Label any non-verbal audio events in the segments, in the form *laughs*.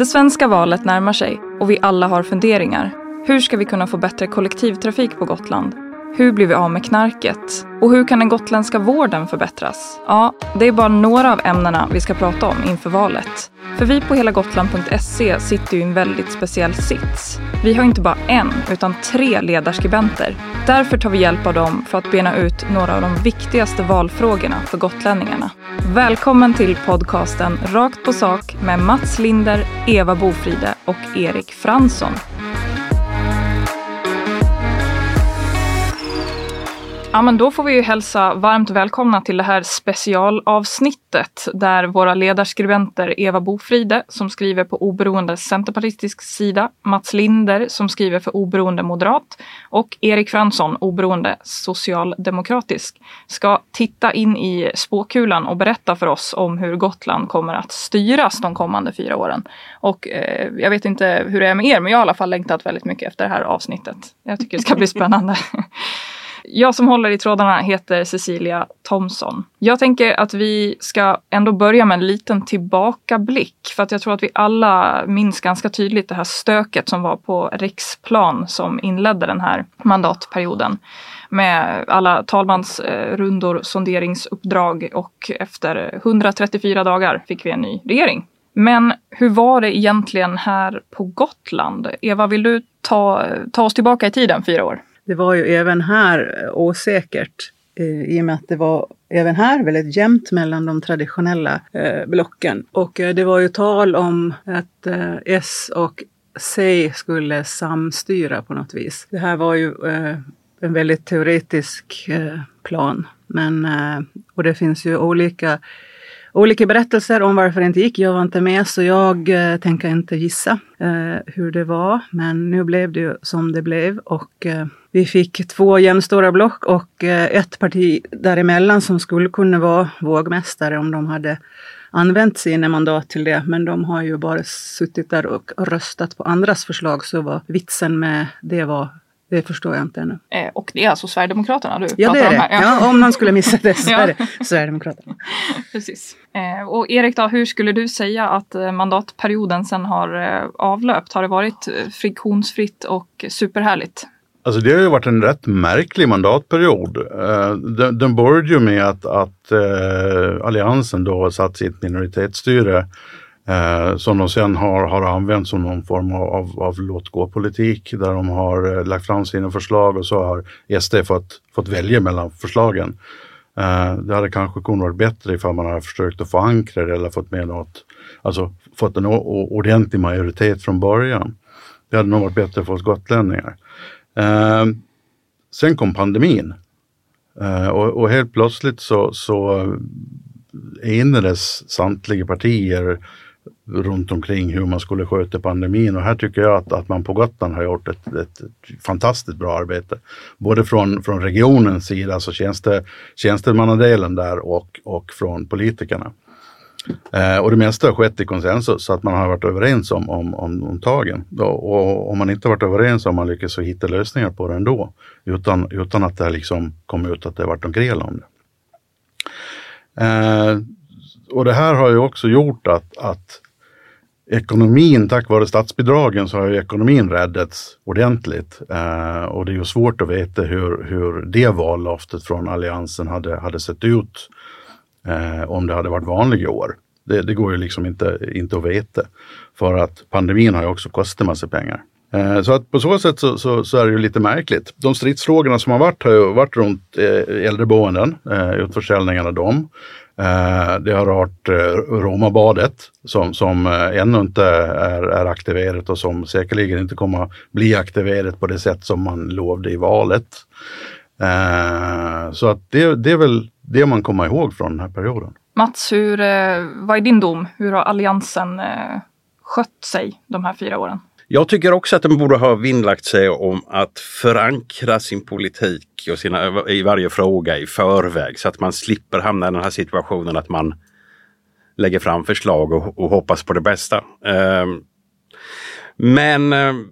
Det svenska valet närmar sig och vi alla har funderingar. Hur ska vi kunna få bättre kollektivtrafik på Gotland? Hur blir vi av med knarket? Och hur kan den gotländska vården förbättras? Ja, det är bara några av ämnena vi ska prata om inför valet. För vi på helagotland.se sitter ju i en väldigt speciell sits. Vi har inte bara en, utan tre ledarskribenter. Därför tar vi hjälp av dem för att bena ut några av de viktigaste valfrågorna för gotlänningarna. Välkommen till podcasten Rakt på sak med Mats Linder, Eva Bofride och Erik Fransson. Ja, men då får vi ju hälsa varmt välkomna till det här specialavsnittet där våra ledarskribenter Eva Bofride som skriver på oberoende centerpartistisk sida, Mats Linder som skriver för oberoende moderat och Erik Fransson, oberoende socialdemokratisk, ska titta in i spåkulan och berätta för oss om hur Gotland kommer att styras de kommande fyra åren. Och eh, jag vet inte hur det är med er, men jag har i alla fall längtat väldigt mycket efter det här avsnittet. Jag tycker det ska bli spännande. *laughs* Jag som håller i trådarna heter Cecilia Thomsson. Jag tänker att vi ska ändå börja med en liten tillbakablick för att jag tror att vi alla minns ganska tydligt det här stöket som var på riksplan som inledde den här mandatperioden med alla talmansrundor, eh, sonderingsuppdrag och efter 134 dagar fick vi en ny regering. Men hur var det egentligen här på Gotland? Eva, vill du ta, ta oss tillbaka i tiden fyra år? Det var ju även här eh, osäkert eh, i och med att det var även här väldigt jämnt mellan de traditionella eh, blocken. Och eh, det var ju tal om att S och C skulle samstyra på något vis. Det här var ju en väldigt teoretisk plan. Men, och det finns ju olika olika berättelser om varför det inte gick. Jag var inte med så jag eh, tänker inte gissa eh, hur det var. Men nu blev det ju som det blev och eh, vi fick två jämnstora block och eh, ett parti däremellan som skulle kunna vara vågmästare om de hade använt sina mandat till det. Men de har ju bara suttit där och röstat på andras förslag. Så vad vitsen med det var det förstår jag inte ännu. Eh, och det är alltså Sverigedemokraterna du ja, pratar det är det. om här? Ja. ja, om man skulle missa det så *laughs* är det Sverigedemokraterna. *laughs* Precis. Eh, och Erik, då, hur skulle du säga att eh, mandatperioden sen har eh, avlöpt? Har det varit eh, friktionsfritt och superhärligt? Alltså det har ju varit en rätt märklig mandatperiod. Den, den började ju med att, att Alliansen då satt sitt minoritetsstyre eh, som de sen har, har använt som någon form av, av låt-gå-politik där de har eh, lagt fram sina förslag och så har SD fått, fått välja mellan förslagen. Eh, det hade kanske kunnat vara bättre ifall man hade försökt att förankra det eller fått med något, alltså fått en ordentlig majoritet från början. Det hade nog varit bättre för oss gotlänningar. Eh, sen kom pandemin eh, och, och, helt plötsligt så, så eh, enades samtliga partier runt omkring hur man skulle sköta pandemin och här tycker jag att, att man på Gotland har gjort ett, ett, fantastiskt bra arbete. Både från, från regionens sida, alltså tjänste, tjänstemannadelen där och, och från politikerna. Eh, och det mesta har skett i konsensus så att man har varit överens om, om, om, om tagen. Och om man inte varit överens har man lyckats hitta lösningar på det ändå. Utan, utan att det liksom kom ut att det varit någon gräl om det. Eh, och det här har ju också gjort att, att ekonomin, tack vare statsbidragen så har ju ekonomin räddats ordentligt. Eh, och det är ju svårt att veta hur, hur det vallöftet från Alliansen hade, hade sett ut eh, om det hade varit vanliga år. Det, det, går ju liksom inte, inte att veta. För att pandemin har ju också kostat massa pengar. Eh, så att på så sätt så, så, så, är det ju lite märkligt. De stridsfrågorna som har varit har ju varit runt eh, äldreboenden, eh, utförsäljningen av dem. Det har varit Romabadet som, som ännu inte är, är aktiverat och som säkerligen inte kommer att bli aktiverat på det sätt som man lovade i valet. Så att det, det är väl det man kommer ihåg från den här perioden. Mats, hur, vad är din dom? Hur har Alliansen skött sig de här fyra åren? Jag tycker också att de borde ha vinnlagt sig om att förankra sin politik och sina, i varje fråga i förväg så att man slipper hamna i den här situationen att man lägger fram förslag och, och hoppas på det bästa. Ehm, men ehm,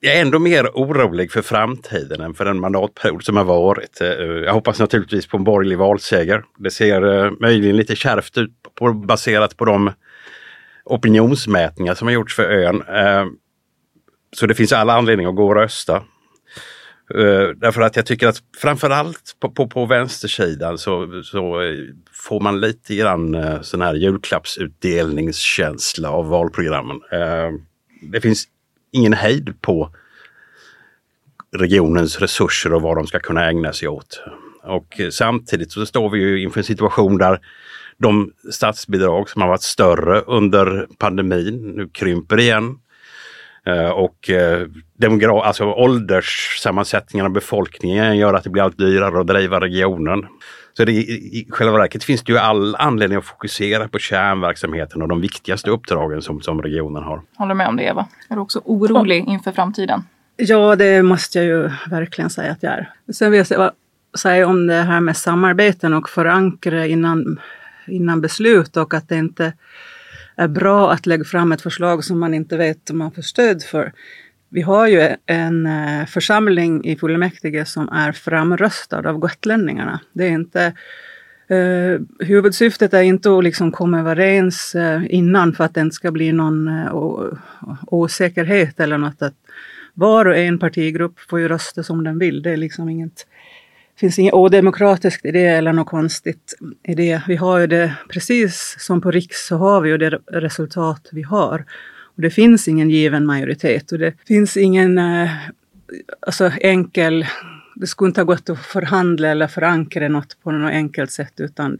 jag är ändå mer orolig för framtiden än för den mandatperiod som har varit. Eh, jag hoppas naturligtvis på en borgerlig valseger. Det ser eh, möjligen lite kärvt ut på, baserat på de opinionsmätningar som har gjorts för ön. Eh, så det finns alla anledning att gå och rösta. Eh, därför att jag tycker att framförallt på, på, på vänstersidan så, så får man lite grann eh, sån här julklappsutdelningskänsla av valprogrammen. det finns ingen hejd på regionens resurser och vad de ska kunna ägna sig åt. Och samtidigt så står vi ju inför en situation där de statsbidrag som har varit större under pandemin nu krymper igen. Eh, och eh, demogra- alltså ålderssammansättningen av befolkningen gör att det blir allt dyrare att driva regionen. Så det, i själva verket finns det ju all anledning att fokusera på kärnverksamheten och de viktigaste uppdragen som, som regionen har. Håller med om det Eva. Är du också orolig inför framtiden? Ja, det måste jag ju verkligen säga att jag är. Sen vill jag säga om det här med samarbeten och förankra innan, innan beslut och att det inte är bra att lägga fram ett förslag som man inte vet om man får stöd för. Vi har ju en eh, församling i fullmäktige som är framröstad av gotlänningarna. Det är inte Uh, huvudsyftet är inte att liksom komma överens uh, innan för att det inte ska bli någon uh, osäkerhet eller något. Att var och en partigrupp får ju rösta som den vill. Det är liksom inget finns inget odemokratiskt i det eller något konstigt i det. Vi har ju det precis som på riks så har vi ju det resultat vi har. Och det finns ingen given majoritet och det finns ingen eh, alltså enkel det skulle inte ha gått att förhandla eller förankra något på något enkelt sätt utan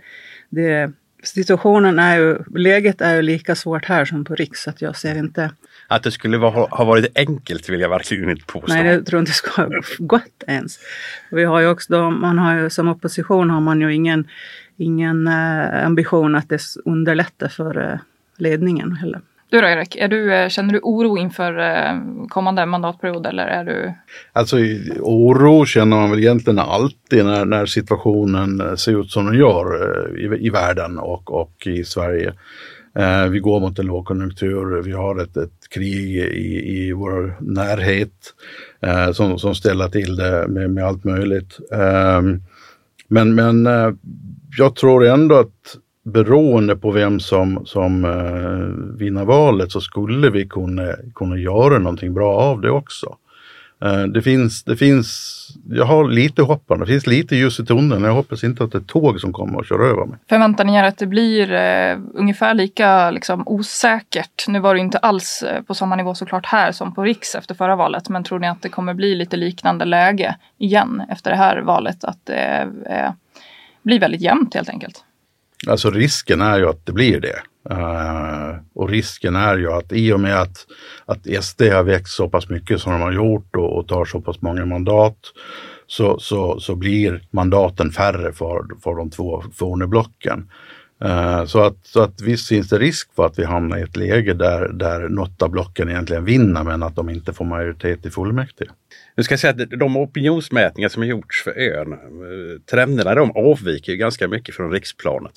det, situationen är ju, läget är ju lika svårt här som på Riks, att jag ser inte... Att det skulle vara, ha varit enkelt vill jag verkligen inte påstå. Nej, det tror inte det skulle ha gått ens. Vi har ju också då, man har ju, som opposition har man ju ingen, ingen äh, ambition att det underlättar för äh, ledningen heller. Du då Erik, är du, eh, känner du oro inför eh, kommande mandatperiod eller är du? Alltså oro känner man väl egentligen alltid när, när situationen eh, ser ut som den gör i, i världen och, och i Sverige. Eh, vi går mot en lågkonjunktur, vi har ett, ett krig i, i vår närhet eh, som, som ställer till det med, med allt möjligt. Eh, men men jag tror ändå att beroende på vem som, som eh, vinner valet så skulle vi kunna, kunna göra någonting bra av det också. Eh, det, finns, det finns, jag har lite hopp det finns lite ljus i tunneln. Jag hoppas inte att det är tåg som kommer och kör över mig. Förväntar ni er att det blir eh, ungefär lika liksom, osäkert? Nu var det inte alls eh, på samma nivå såklart här som på Riks efter förra valet. Men tror ni att det kommer bli lite liknande läge igen efter det här valet? Att det eh, blir väldigt jämnt helt enkelt? Alltså risken är ju att det blir det. Uh, och risken är ju att i och med att, att SD har växt så pass mycket som de har gjort och, och tar så pass många mandat så, så, så blir mandaten färre för, för de två forneblocken. Uh, så, att, så att visst finns det risk för att vi hamnar i ett läge där, där något av blocken egentligen vinner men att de inte får majoritet i fullmäktige. Nu ska jag säga att de opinionsmätningar som har gjorts för ön, eh, trenderna de avviker ganska mycket från riksplanet.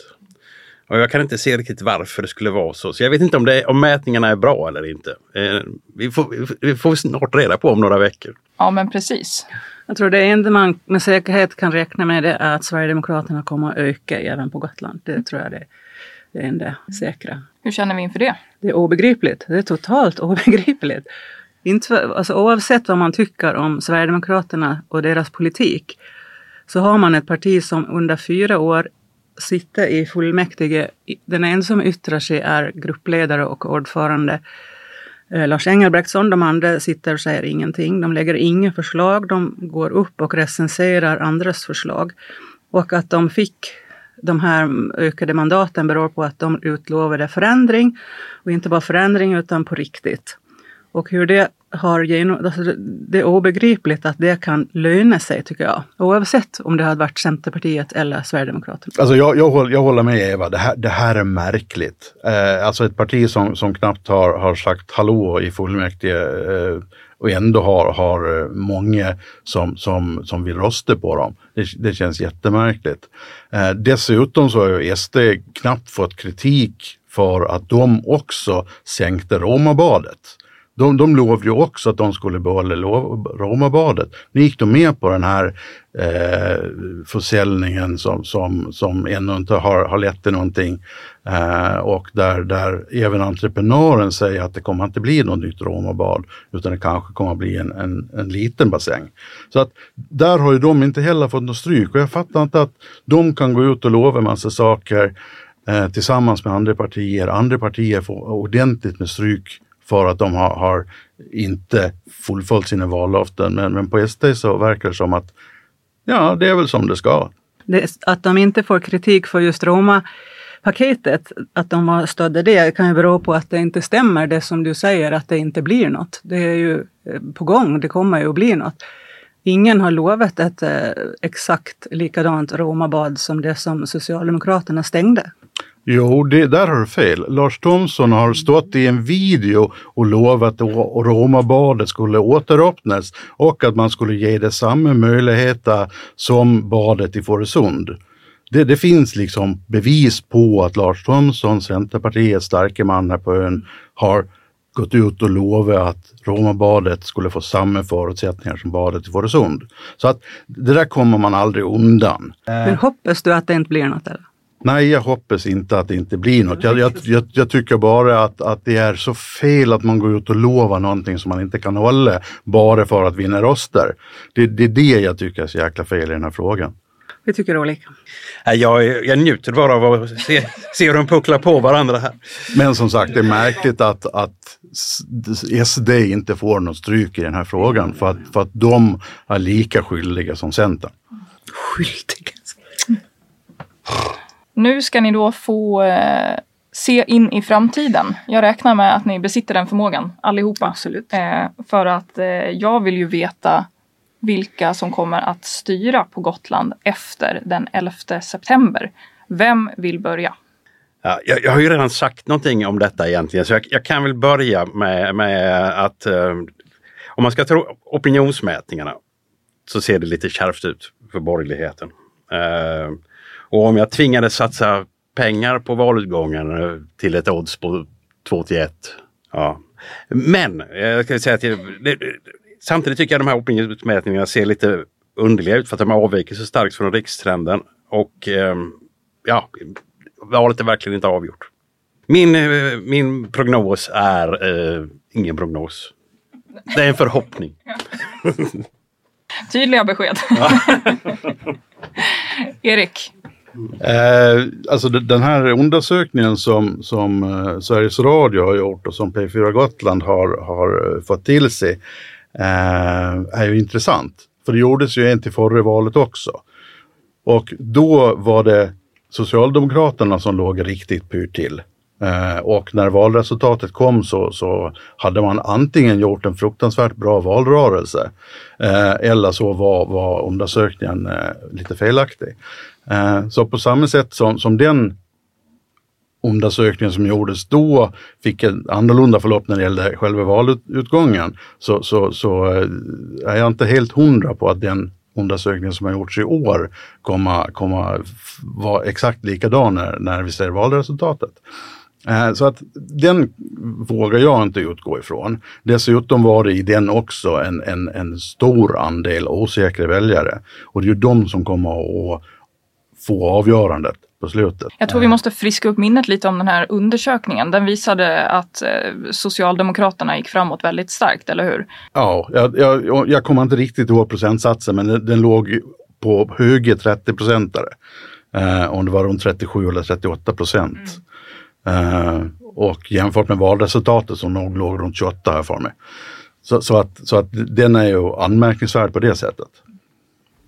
Och jag kan inte se riktigt varför det skulle vara så. Så jag vet inte om, det, om mätningarna är bra eller inte. Eh, vi, får, vi får snart reda på om några veckor. Ja men precis. Jag tror det enda man med säkerhet kan räkna med det är att Sverigedemokraterna kommer att öka även på Gotland. Det tror jag det är det enda säkra. Hur känner vi inför det? Det är obegripligt. Det är totalt obegripligt. Inte, alltså, oavsett vad man tycker om Sverigedemokraterna och deras politik så har man ett parti som under fyra år sitter i fullmäktige. Den enda som yttrar sig är gruppledare och ordförande Eh, Lars Engelbrektsson. De andra sitter och säger ingenting. De lägger inga förslag. De går upp och recenserar andras förslag. Och att de fick de här ökade mandaten beror på att de utlovade förändring. Och inte bara förändring utan på riktigt. Och hur det har genom, alltså det är obegripligt att det kan löna sig tycker jag. Oavsett om det hade varit Centerpartiet eller Sverigedemokraterna. Alltså jag, jag, håller, jag håller med Eva, det här, det här är märkligt. Eh, alltså ett parti som, som knappt har, har sagt hallå i fullmäktige eh, och ändå har, har eh, många som, som, som vill rösta på dem. Det, det känns jättemärkligt. Eh, dessutom så har ju SD knappt fått kritik för att de också sänkte Romabadet de, de lovade ju också att de skulle behålla Romabadet. Nu gick de med på den här eh, försäljningen som, som, som ännu inte har, har lett till någonting. Eh, och där, där även entreprenören säger att det kommer inte bli något nytt Romabad utan det kanske kommer bli en, en, en liten bassäng. Så att där har ju de inte heller fått något stryk och jag fattar inte att de kan gå ut och lova massa saker eh, tillsammans med andra partier. Andra partier får ordentligt med stryk för att de har, har inte fullföljt sina vallöften. Men, men på SD så verkar det som att ja, det är väl som det ska. Det, att de inte får kritik för just Roma paketet, att de stödde det, kan ju bero på att det inte stämmer det som du säger, att det inte blir något. Det är ju eh, på gång, det kommer ju att bli något. Ingen har lovat ett eh, exakt likadant Romabad som det som Socialdemokraterna stängde. Jo, det, där har du fel. Lars Thomsson har stått i en video och lovat att Romabadet skulle återöppnas och att man skulle ge det samma möjligheter som badet i Fårösund. Det, det, finns liksom bevis på att Lars Thomsson, Centerpartiets starke man här på ön, har gått ut och lovat att Romabadet skulle få samma förutsättningar som badet i Fårösund. Så att det där kommer man aldrig undan. Men hoppas du att det inte blir något? Eller? Nej, jag hoppas inte att det inte blir något. Jag, jag, jag, jag, tycker bara att, att det är så fel att man går ut och lovar någonting som man inte kan hålla bara för att vinna röster. Det, det är det jag tycker är så jäkla fel i den här frågan. Vi tycker olika. Jag, jag njuter bara av att se, se dem puckla på varandra här. Men som sagt, det är märkligt att, att SD inte får något stryk i den här frågan för att, för att de är lika skyldiga som Centern. Skyldiga? Nu ska ni då få eh, se in i framtiden. Jag räknar med att ni besitter den förmågan allihopa. Absolut. Eh, för att eh, jag vill ju veta vilka som kommer att styra på Gotland efter den 11 september. Vem vill börja? Ja, jag, jag, har ju redan sagt någonting om detta egentligen så jag, jag kan väl börja med, med att eh, om man ska tro opinionsmätningarna så ser det lite kärvt ut för borgerligheten. Eh, och om jag tvingades satsa pengar på valutgången eh, till ett odds på 2 till 1. Ja. Men jag ska säga att jag, det, samtidigt tycker jag de här opinionsmätningarna ser lite underliga ut för att de avviker så starkt från rikstrenden. Och eh, ja, valet är verkligen inte avgjort. Min, eh, min prognos är eh, ingen prognos. Det är en förhoppning. *laughs* Tydliga besked. *laughs* Erik, Eh, alltså den här undersökningen som, som eh, Sveriges Radio har gjort och som P4 Gotland har, har eh, fått till sig eh, är ju intressant. För det gjordes ju en till förra valet också. Och då var det Socialdemokraterna som låg riktigt pyrt till. Eh, och när valresultatet kom så, så hade man antingen gjort en fruktansvärt bra valrörelse eh, eller så var, var undersökningen eh, lite felaktig. Så på samma sätt som, som den undersökningen som gjordes då fick ett annorlunda förlopp när det gällde själva valutgången så, så, så är jag inte helt hundra på att den undersökningen som har gjorts i år kommer, kommer vara exakt likadan när, när vi ser valresultatet. Eh, så att den vågar jag inte utgå ifrån. Dessutom var det i den också en, en, en stor andel osäkra väljare. Och det är ju de som kommer att få avgörandet på slutet. Jag tror vi måste friska upp minnet lite om den här undersökningen. Den visade att eh, Socialdemokraterna gick framåt väldigt starkt, eller hur? Ja, jag, jag, jag kommer inte riktigt ihåg procentsatsen men den, den låg på höga 30 procentare. Eh, om det var runt 37 eller 38 procent. Mm. Eh, och jämfört med valresultatet som nog låg runt 28 här för mig. Så, så, att, så att den är ju anmärkningsvärd på det sättet.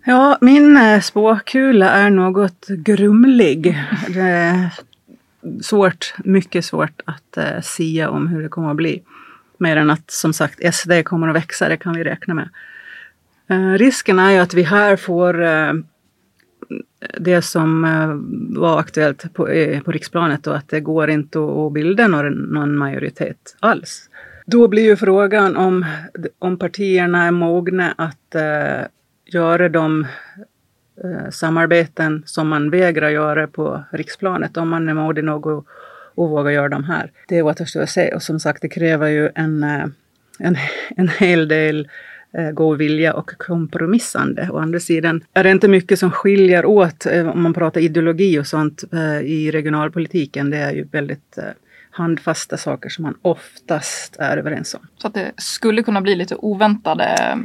Ja, min eh, spåkula är något grumlig. Det är svårt, mycket svårt att uh, sia om hur det kommer att bli. Mer än att som sagt SD kommer att växa, det kan vi räkna med. Uh, risken är ju att vi här får uh, det som eh, var aktuellt på, på riksplanet och att det går inte att bilda någon, någon majoritet alls. Då blir ju frågan om, om partierna är mogna att eh, göra de eh, samarbeten som man vägrar göra på riksplanet om man är modig nog att och våga göra de här. Det återstår att se och som sagt det kräver ju en, eh, en, en hel del eh, god vilja och kompromissande. Å andra sidan är det inte mycket som skiljer åt eh, om man pratar ideologi och sånt eh, i regionalpolitiken. Det är ju väldigt eh, handfasta saker som man oftast är överens om. Så att det skulle kunna bli lite oväntade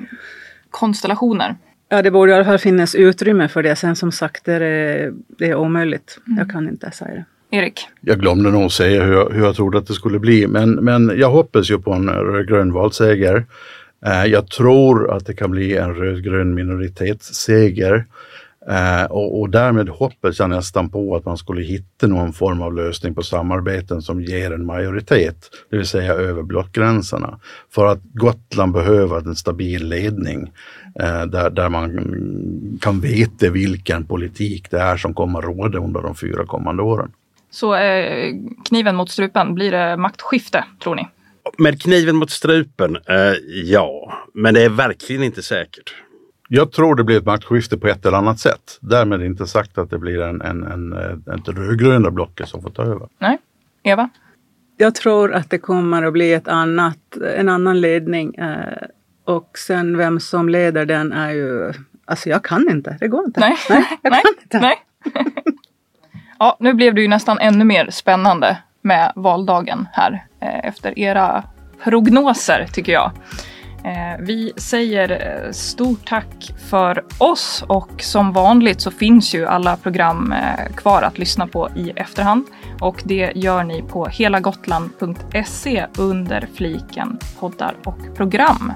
konstellationer. Ja, det borde i alla fall finnas utrymme för det. Sen som sagt, det är, det är omöjligt. Mm. Jag kan inte säga det. Erik? Jag glömde nog säga hur jag, hur jag trodde att det skulle bli, men, men jag hoppas ju på en rödgrön valseger. Eh, jag tror att det kan bli en rödgrön minoritetsseger. Eh, och, och, därmed hoppas jag nästan på att man skulle hitta någon form av lösning på samarbeten som ger en majoritet, det vill säga över blockgränserna. För att Gotland behöver en stabil ledning eh, där, där man kan veta vilken politik det är som kommer råda under de fyra kommande åren. Så eh, kniven mot strupen, blir det maktskifte tror ni? Med kniven mot strupen, eh, ja. Men det är verkligen inte säkert. Jag tror det blir ett maktskifte på ett eller annat sätt. Därmed inte sagt att det blir en, en, en, ett rödgröna blocket som får ta över. Nej. Eva? Jag tror att det kommer att bli ett annat, en annan ledning. Eh, och sen vem som leder den är ju... Alltså jag kan inte, det går inte. Nej, Nej jag *laughs* Nej. kan inte. Nej. *laughs* ja, nu blev det ju nästan ännu mer spännande med valdagen här eh, Eh, efter era prognoser tycker jag. Eh, vi säger eh, stort tack för oss och som vanligt så finns ju alla program kvar att lyssna på i efterhand och det gör ni på helagotland.se under fliken poddar och program.